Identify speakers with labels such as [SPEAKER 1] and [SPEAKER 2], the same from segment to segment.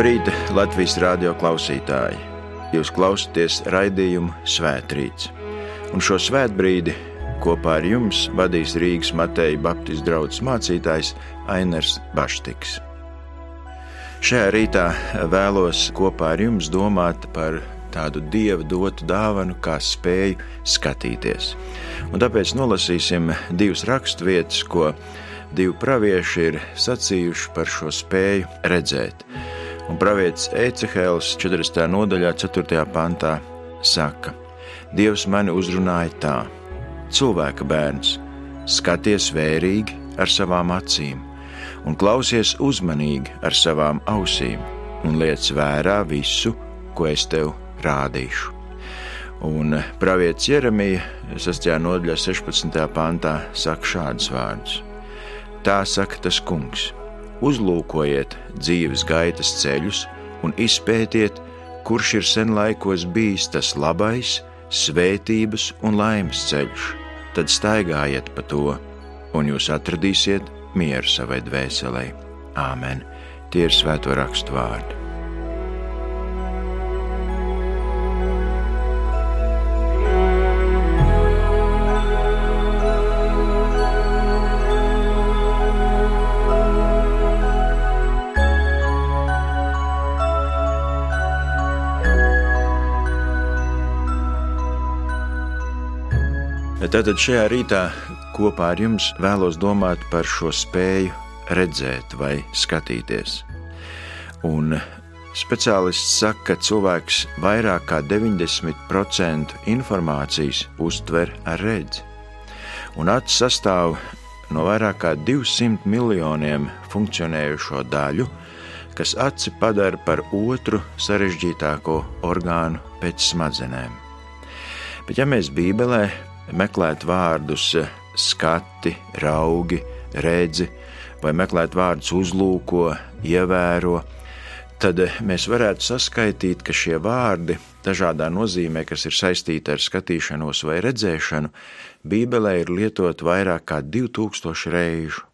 [SPEAKER 1] Labrīt, Latvijas radio klausītāji! Jūs klausāties raidījumu Svētrīts. Un šo svētbrīdi kopā ar jums vadīs Rīgas Mateja Baptistu draugs mācītājs Ainers Baštiks. Šajā rītā vēlos kopā ar jums domāt par tādu dieva dotu dāvanu, kā spēju skatīties. Un tāpēc nolasīsim divas raksturvietas, ko divi pravieši ir sacījuši par šo spēju redzēt. Un pravietis Ecehēls 40. nodaļā, 4. pantā saka: Dievs mani uzrunāja tā: Cilvēka bērns, skaties vērīgi ar savām acīm, un klausies uzmanīgi ar savām ausīm, un liec vērā visu, ko es tev rādīšu. Un pravietis Jeremija 6. nodaļā, 16. pantā saka šādus vārdus: Tā saka tas kungs uzlūkojiet dzīves gaitas ceļus un izpētiet, kurš ir sen laikos bijis tas labais, svētības un laimes ceļš. Tad staigājiet pa to, un jūs atradīsiet mieru savai dvēselē. Āmen! Tie ir svēto rakstu vārdi. Tātad šajā rītā kopā ar jums vēlos domāt par šo spēju redzēt vai skatīties. Un speciālists saka, ka cilvēks vairāk kā 90% informācijas uztver ar redzi. Un acis sastāv no vairāk kā 200 miljoniem funkcionējušo daļu, kas aci padara par otru sarežģītāko orgānu pēc smadzenēm. Bet ja mēs Bībelē meklēt vārdus skati, raugi, redzi, vai meklēt vārdus uzlūko, ievēro, tad mēs varētu saskaitīt, ka šie vārdi dažādā nozīmē, kas ir saistīti ar skatīšanos vai redzēšanu, Bībelē ir lietot vairāk kā 2000 reižu.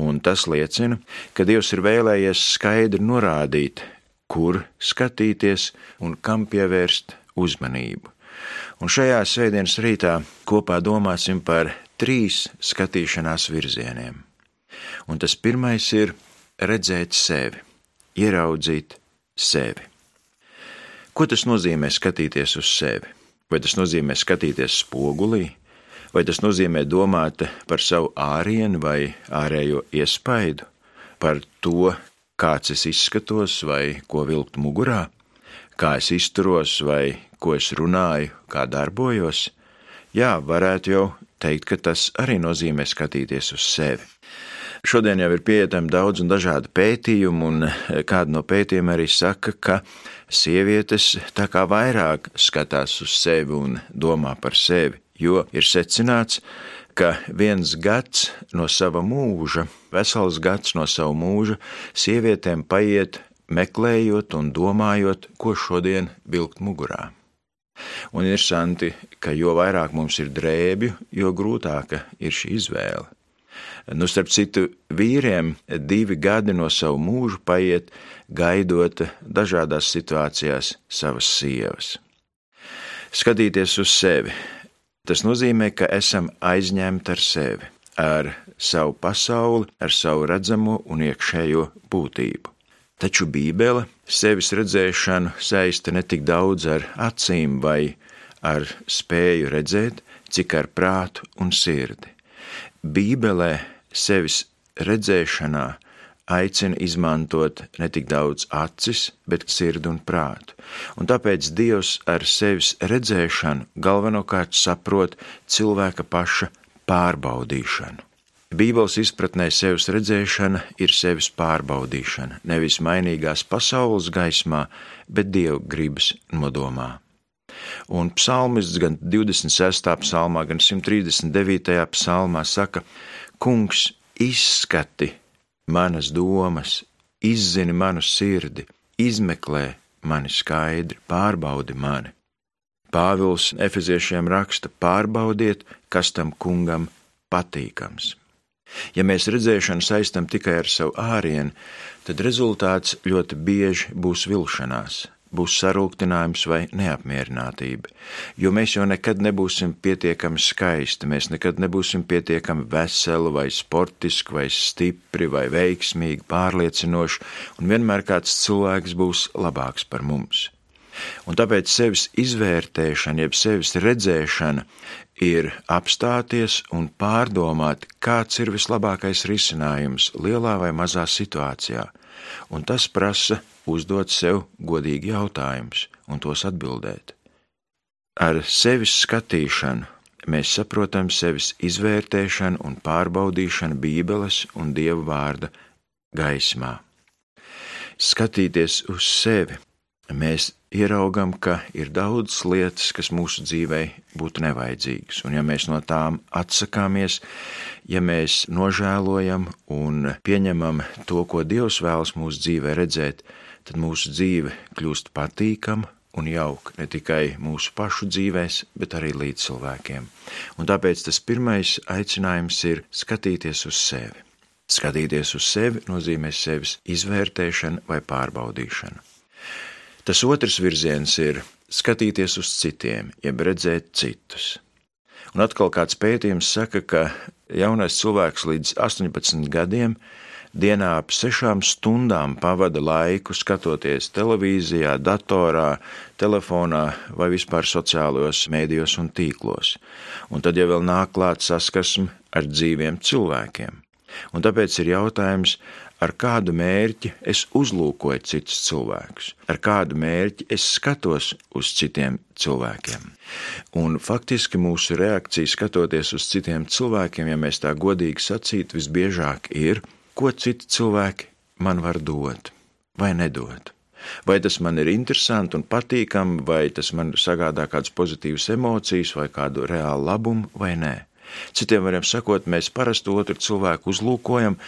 [SPEAKER 1] Un tas liecina, ka Dievs ir vēlējies skaidri norādīt, kur skatīties un kam pievērst uzmanību. Un šajā svētdienas rītā kopā domāsim par trīs skatīšanās virzieniem. Un tas pirmais ir redzēt sevi, ieraudzīt sevi. Ko tas nozīmē skatīties uz sevi? Vai tas nozīmē skatīties spogulī, vai tas nozīmē domāt par savu ārienu vai ārējo iespaidu, par to, kāds es izskatos vai ko vilkt mugurā, kā es izturos vai ko es runāju, kā darbojos, jā, varētu jau teikt, ka tas arī nozīmē skatīties uz sevi. Šodien jau ir pieejami daudz un dažādi pētījumi, un kāda no pētījumiem arī saka, ka sievietes tā kā vairāk skatās uz sevi un domā par sevi, jo ir secināts, ka viens gads no sava mūža, vesels gads no sava mūža, sievietēm paiet meklējot un domājot, ko šodien vilkt mugurā. Un interesanti, ka jo vairāk mums ir drēbju, jo grūtāka ir šī izvēle. Nu, starp citu, vīriem divi gadi no savu mūžu paiet, gaidot dažādās situācijās savas sievas. Skatīties uz sevi. Tas nozīmē, ka esam aizņemti ar sevi, ar savu pasauli, ar savu redzamo un iekšējo būtību. Taču Bībele sevis redzēšanu saista ne tik daudz ar acīm vai ar spēju redzēt, cik ar prātu un sirdi. Bībelē sevis redzēšanā aicina izmantot ne tik daudz acis, bet sirdi un prātu. Un tāpēc Dievs ar sevis redzēšanu galvenokārt saprot cilvēka paša pārbaudīšanu. Bībeles izpratnē sevis redzēšana ir sevis pārbaudīšana, nevis mainīgās pasaules gaismā, bet dievu gribas nodomā. Un psalmists gan 26. psalmā, gan 139. psalmā saka: Kungs, izskati manas domas, izzini manu sirdi, izmeklē mani skaidri, pārbaudi mani. Pāvils Efeziešiem raksta: Pārbaudiet, kas tam kungam patīkams. Ja mēs redzēšanu saistam tikai ar savu ārienu, tad rezultāts ļoti bieži būs vilšanās, būs sarūktinājums vai neapmierinātība, jo mēs jau nekad nebūsim pietiekami skaisti, mēs nekad nebūsim pietiekami veseli vai sportiski vai stipri vai veiksmīgi, pārliecinoši, un vienmēr kāds cilvēks būs labāks par mums. Un tāpēc sevis izvērtēšana, jeb sevis redzēšana, ir apstāties un pārdomāt, kāds ir vislabākais risinājums lielā vai mazā situācijā, un tas prasa uzdot sev godīgi jautājumus un tos atbildēt. Ar sevis skatīšanu mēs saprotam sevis izvērtēšanu un pārbaudīšanu Bībeles un Dieva vārda gaismā. Skatīties uz sevi, mēs ieraugam, ka ir daudz lietas, kas mūsu dzīvē būtu nevajadzīgas, un ja mēs no tām atsakāmies, ja mēs nožēlojam un pieņemam to, ko Dievs vēlas mūsu dzīvē redzēt, tad mūsu dzīve kļūst patīkama un jauka ne tikai mūsu pašu dzīvēs, bet arī līdz cilvēkiem. Un tāpēc tas pirmais aicinājums ir skatīties uz sevi. Skatīties uz sevi nozīmē sevis izvērtēšana vai pārbaudīšana. Tas otrs virziens ir skatīties uz citiem, jeb redzēt citus. Un atkal kāds pētījums saka, ka jaunais cilvēks līdz 18 gadiem dienā ap sešām stundām pavada laiku skatoties televīzijā, datorā, telefonā vai vispār sociālajos mēdījos un tīklos. Un tad jau vēl nāk klāt saskarsme ar dzīviem cilvēkiem. Un tāpēc ir jautājums, ar kādu mērķi es uzlūkoju citus cilvēkus, ar kādu mērķi es skatos uz citiem cilvēkiem. Un faktiski mūsu reakcija skatoties uz citiem cilvēkiem, ja mēs tā godīgi sacītu, visbiežāk ir ko citi cilvēki man var dot vai nedot. Vai tas man ir interesanti un patīkami, vai tas man sagādā kādas pozitīvas emocijas, vai kādu reālu labumu, vai nē. Citiem vārdiem sakot, mēs parasti otru cilvēku uzlūkojam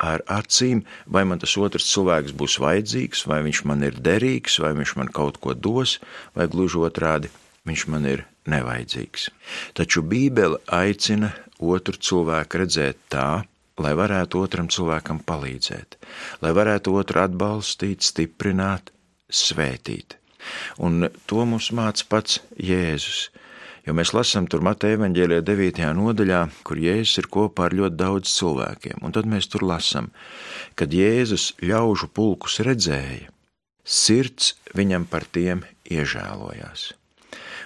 [SPEAKER 1] ar acīm, vai man tas otrs cilvēks būs vajadzīgs, vai viņš man ir derīgs, vai viņš man kaut ko dos, vai gluži otrādi, viņš man ir nevajadzīgs. Taču Bībele aicina otru cilvēku redzēt tā, lai varētu otram cilvēkam palīdzēt, lai varētu otru atbalstīt, stiprināt, svētīt. Un to mums māca pats Jēzus. Jo mēs lasām tur Mateja evanģēlijā 9. nodaļā, kur Jēzus ir kopā ar ļoti daudz cilvēkiem. Un tad mēs tur lasām, kad Jēzus ļaužu pulkus redzēja, sirds viņam par tiem iežēlojās.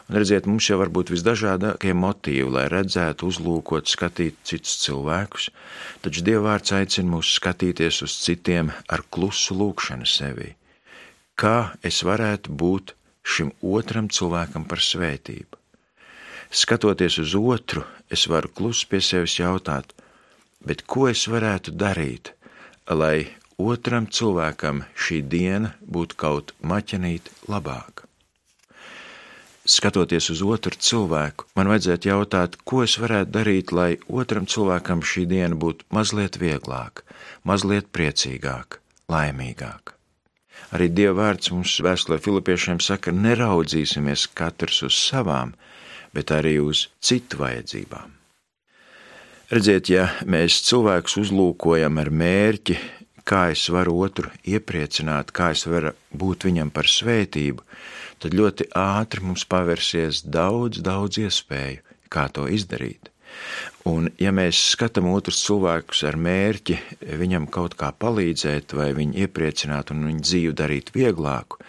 [SPEAKER 1] Un redziet, mums jau var būt visdažādākie motīvi, lai redzētu, uzlūkot, skatīt citus cilvēkus, taču Dievvvārds aicina mūs skatīties uz citiem ar klusu lūkšanu sevi. Kā es varētu būt šim otram cilvēkam par svētību? Skatoties uz otru, es varu klusi pie sevis jautāt, bet ko es varētu darīt, lai otram cilvēkam šī diena būtu kaut maķenīt labāka? skatoties uz otru cilvēku, man vajadzētu jautāt, ko es varētu darīt, lai otram cilvēkam šī diena būtu mazliet vieglāka, mazliet priecīgāka, laimīgāka. Arī Dieva vārds mums vēstulē Filipiešiem saka, neraudzīsimies katrs uz savām, bet arī uz citu vajadzībām. Redziet, ja mēs cilvēkus uzlūkojam ar mērķi, kā es varu otru iepriecināt, kā es varu būt viņam par svētību, tad ļoti ātri mums pavērsies daudz, daudz iespēju, kā to izdarīt. Un, ja mēs skatām otrus cilvēkus ar mērķi viņam kaut kā palīdzēt, vai viņu iepriecināt un viņu dzīvi darīt vieglāku,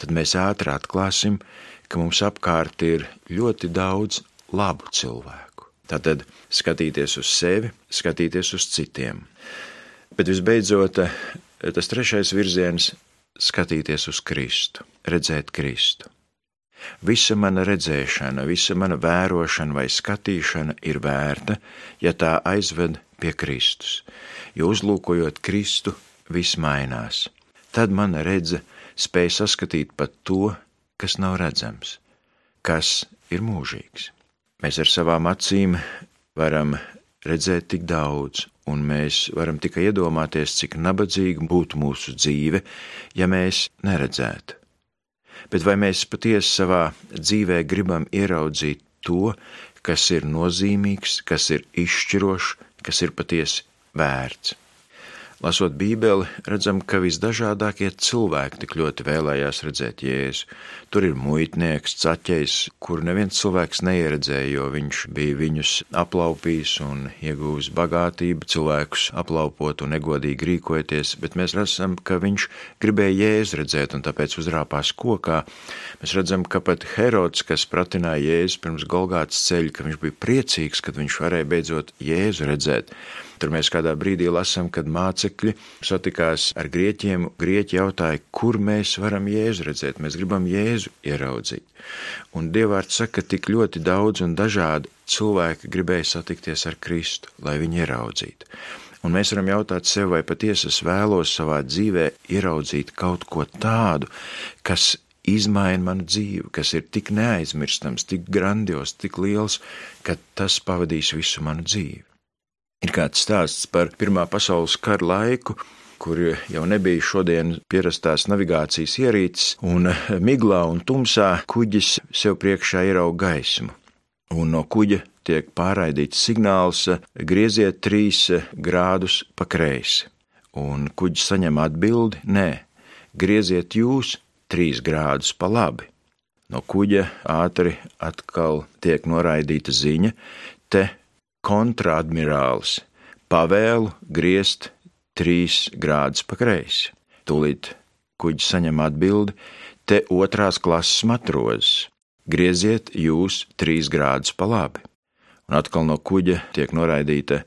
[SPEAKER 1] tad mēs ātri atklāsim, ka mums apkārt ir ļoti daudz labu cilvēku. Tātad skatīties uz sevi, skatīties uz citiem. Bet visbeidzot, tas trešais virziens skatīties uz Kristu, redzēt Kristu. Visa mana redzēšana, visa mana vērošana vai skatīšana ir vērta, ja tā aizved pie Kristus, jo uzlūkojot Kristu, viss mainās. Tad mana redze spēja saskatīt pat to, kas nav redzams, kas ir mūžīgs. Mēs ar savām acīm varam redzēt tik daudz, un mēs varam tikai iedomāties, cik nabadzīga būtu mūsu dzīve, ja mēs neredzētu. Bet vai mēs patiesi savā dzīvē gribam ieraudzīt to, kas ir nozīmīgs, kas ir izšķirošs, kas ir patiesi vērts. Lasot Bībeli, redzam, ka visdažādākie cilvēki tik ļoti vēlējās redzēt Jēzu. Tur ir muitnieks, caķējs, kuru neviens cilvēks neieredzēja, jo viņš bija viņus aplaupījis un iegūs bagātību, cilvēkus aplaupot un negodīgi rīkojoties, bet mēs redzam, ka viņš gribēja Jēzu redzēt un tāpēc uzrāpās kokā. Mēs redzam, ka pat Herods, kas pratināja Jēzu pirms Golgātas ceļa, ka viņš bija priecīgs, kad viņš varēja beidzot Jēzu redzēt. Tur mēs kādā brīdī lasām, kad mācekļi satikās ar grieķiem. Grieķi jautāja, kur mēs varam jēzu redzēt. Mēs gribam jēzu ieraudzīt. Un Dievārds saka, ka tik ļoti daudz un dažādi cilvēki gribēja satikties ar Kristu, lai viņu ieraudzītu. Un mēs varam jautāt sev, vai patiesi es vēlos savā dzīvē ieraudzīt kaut ko tādu, kas izmaina manu dzīvi, kas ir tik neaizmirstams, tik grandios, tik liels, ka tas pavadīs visu manu dzīvi. Ir kāds stāsts par Pirmā pasaules kara laiku, kur jau nebija šodien pierastās navigācijas ierīces, un miglā un tumsā kuģis sev priekšā ierauga gaismu. Un no kuģa tiek pārraidīts signāls: grieziet trīs grādus pa kreisi. Un kuģis saņem atbildi: nē, grieziet jūs trīs grādus pa labi. No kuģa ātri atkal tiek noraidīta ziņa: te kontradmirālis pavēlu griezt trīs grādus pa kreisi. Tūlīt kuģis saņem atbildi: te otrās klases matrozes, grieziet jūs trīs grādus pa labi. Un atkal no kuģa tiek noraidīta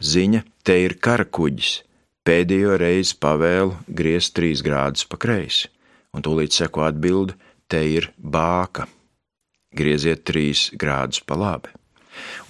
[SPEAKER 1] ziņa: te ir kara kuģis, pēdējo reizi pavēlu griezt trīs grādus pa kreisi. Un tūlīt seko atbildi: te ir bāka, grieziet trīs grādus pa labi.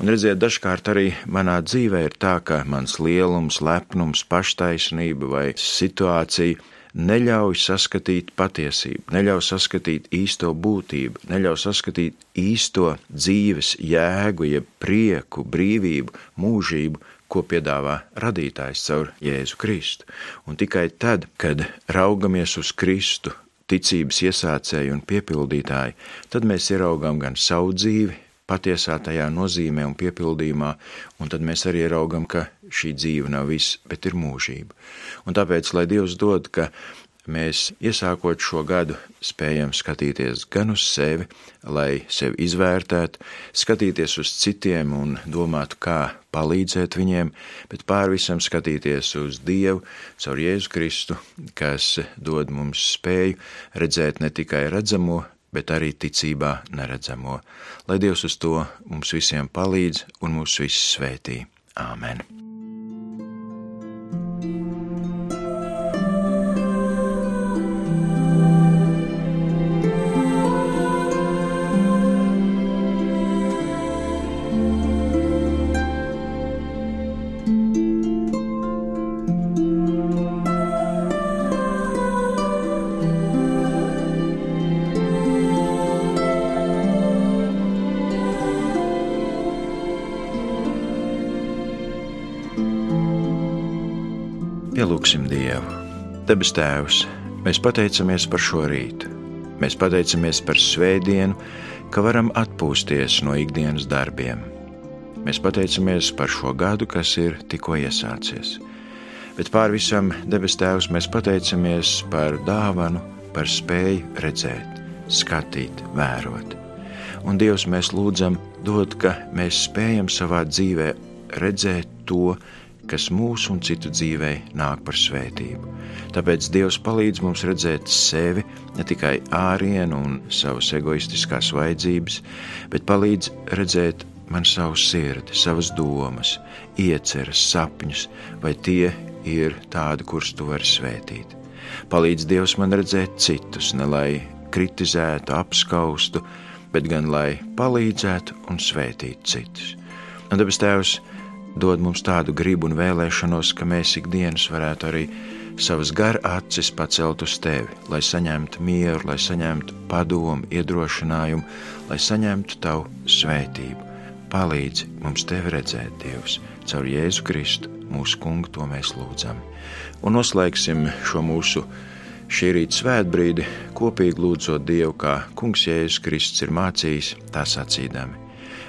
[SPEAKER 1] Un redziet, dažkārt arī manā dzīvē ir tā, ka mans lielums, lepnums, paštaisnība vai situācija neļauj saskatīt patiesību, neļauj saskatīt īsto būtību, neļauj saskatīt īsto dzīves jēgu, jeb prieku, brīvību, mūžību, ko piedāvā radītājs caur Jēzu Kristu. Un tikai tad, kad raugamies uz Kristu, ticības iesācēju un piepildītāju, tad mēs ieraugām gan savu dzīvi, patiesā tajā nozīmē un piepildījumā, un tad mēs arī ieraugam, ka šī dzīve nav viss, bet ir mūžība. Un tāpēc, lai Dievs dod, ka mēs iesākot šo gadu spējam skatīties gan uz sevi, lai sevi izvērtētu, skatīties uz citiem un domātu, kā palīdzēt viņiem, bet pār visam skatīties uz Dievu caur Jēzu Kristu, kas dod mums spēju redzēt ne tikai redzamo, bet arī ticībā neredzamo. Lai Dievs uz to mums visiem palīdz un mūs visus svētī. Āmen! Pielūgsim Dievu. Debes Tēvs, mēs pateicamies par šo rītu. Mēs pateicamies par svētdienu, ka varam atpūsties no ikdienas darbiem. Mēs pateicamies par šo gadu, kas ir tikko iesācies. Bet pār visam, debes Tēvs, mēs pateicamies par dāvanu, par spēju redzēt, skatīt, vērot. Un Dievs mēs lūdzam, dod, ka mēs spējam savā dzīvē redzēt to, kas mūsu un citu dzīvē nāk par svētību. Tāpēc Dievs palīdz mums redzēt sevi ne tikai ārienu un savas egoistiskās vajadzības, bet palīdz redzēt man savu sirdi, savas domas, ieceras, sapņus, vai tie ir tādi, kurus tu vari svētīt. Palīdz Dievs man redzēt citus, ne lai kritizētu, apskaustu, bet gan lai palīdzētu un svētītu citus. Un debes Tēvs, dod mums tādu gribu un vēlēšanos, ka mēs ikdienas varētu arī savas gara acis pacelt uz tevi, lai saņemtu mieru, lai saņemtu padomu, iedrošinājumu, lai saņemtu tavu svētību. Palīdzi mums tevi redzēt, Dievs, caur Jēzu Kristu, mūsu kungu, to mēs lūdzam. Un noslēgsim šo mūsu šī rīta svētbrīdi kopīgi lūdzot Dievu, kā Kungs Jēzus Kristus ir mācījis, tā sacīdami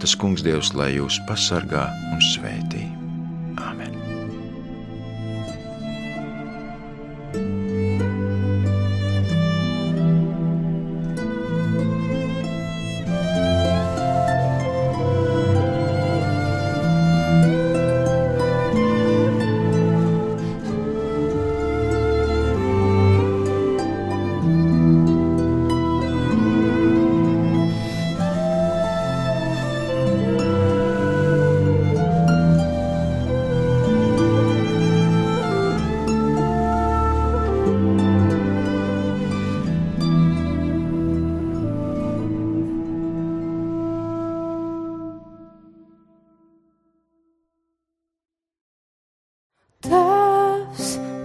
[SPEAKER 1] Tas kungs Dievs, lai jūs pasargā un svētī. Āmen!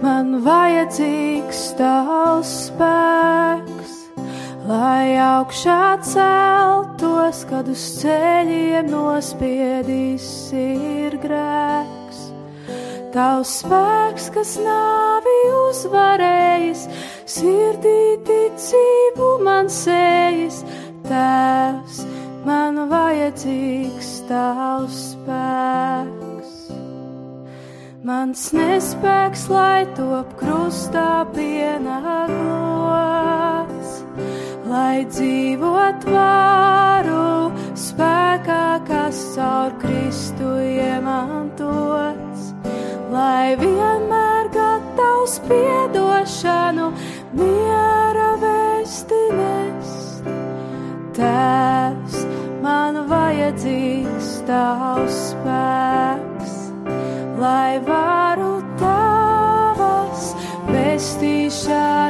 [SPEAKER 2] Vajadzīgs tavs spēks, lai augšā celtos, kad uz ceļiem nospiedīs ir grēks. Tavs spēks, kas nāvi uzvarējis, sirdī ticību man sējas, tēvs, man vajadzīgs tavs spēks. Mans nespēks, lai top krustā pienākos, lai dzīvot varu spēkā, kas caur Kristu iemantots, lai vienmēr gatavs piedošanu miera vēsti nest. Tēvs, man vajadzīgs tavs spēks lai varu tavas pestīšanas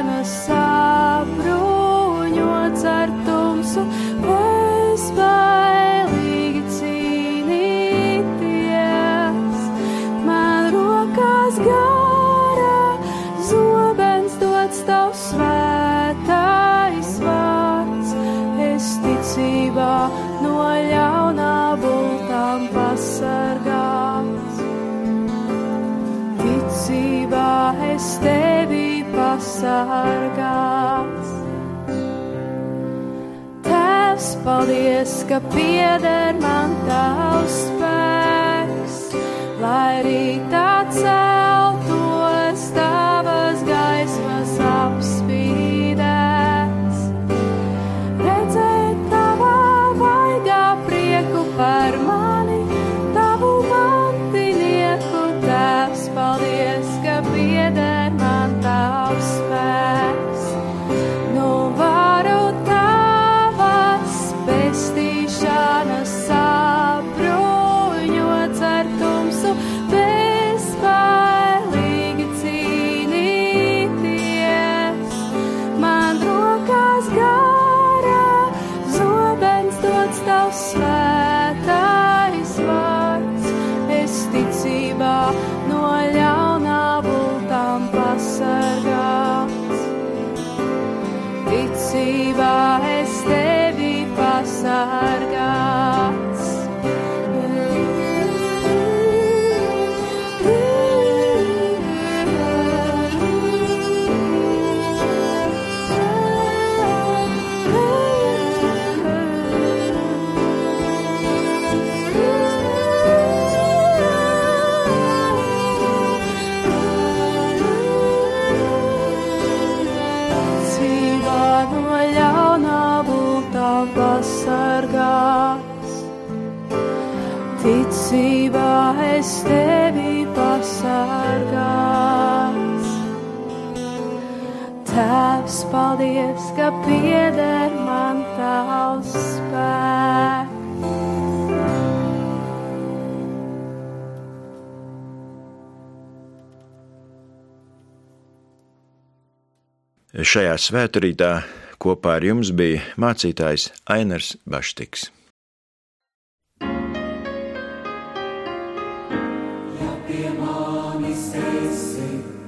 [SPEAKER 2] ticībā es tevi pasargās. Tēvs, paldies, ka pieder man tavs spēks, lai rītā celtos Ticībā es tevi pasargās. Tēvs, paldies, ka pieder man tavs spēks.
[SPEAKER 1] Šajā svētkrītā kopā ar jums bija mācītājs Ainars Baštiks.
[SPEAKER 3] faith.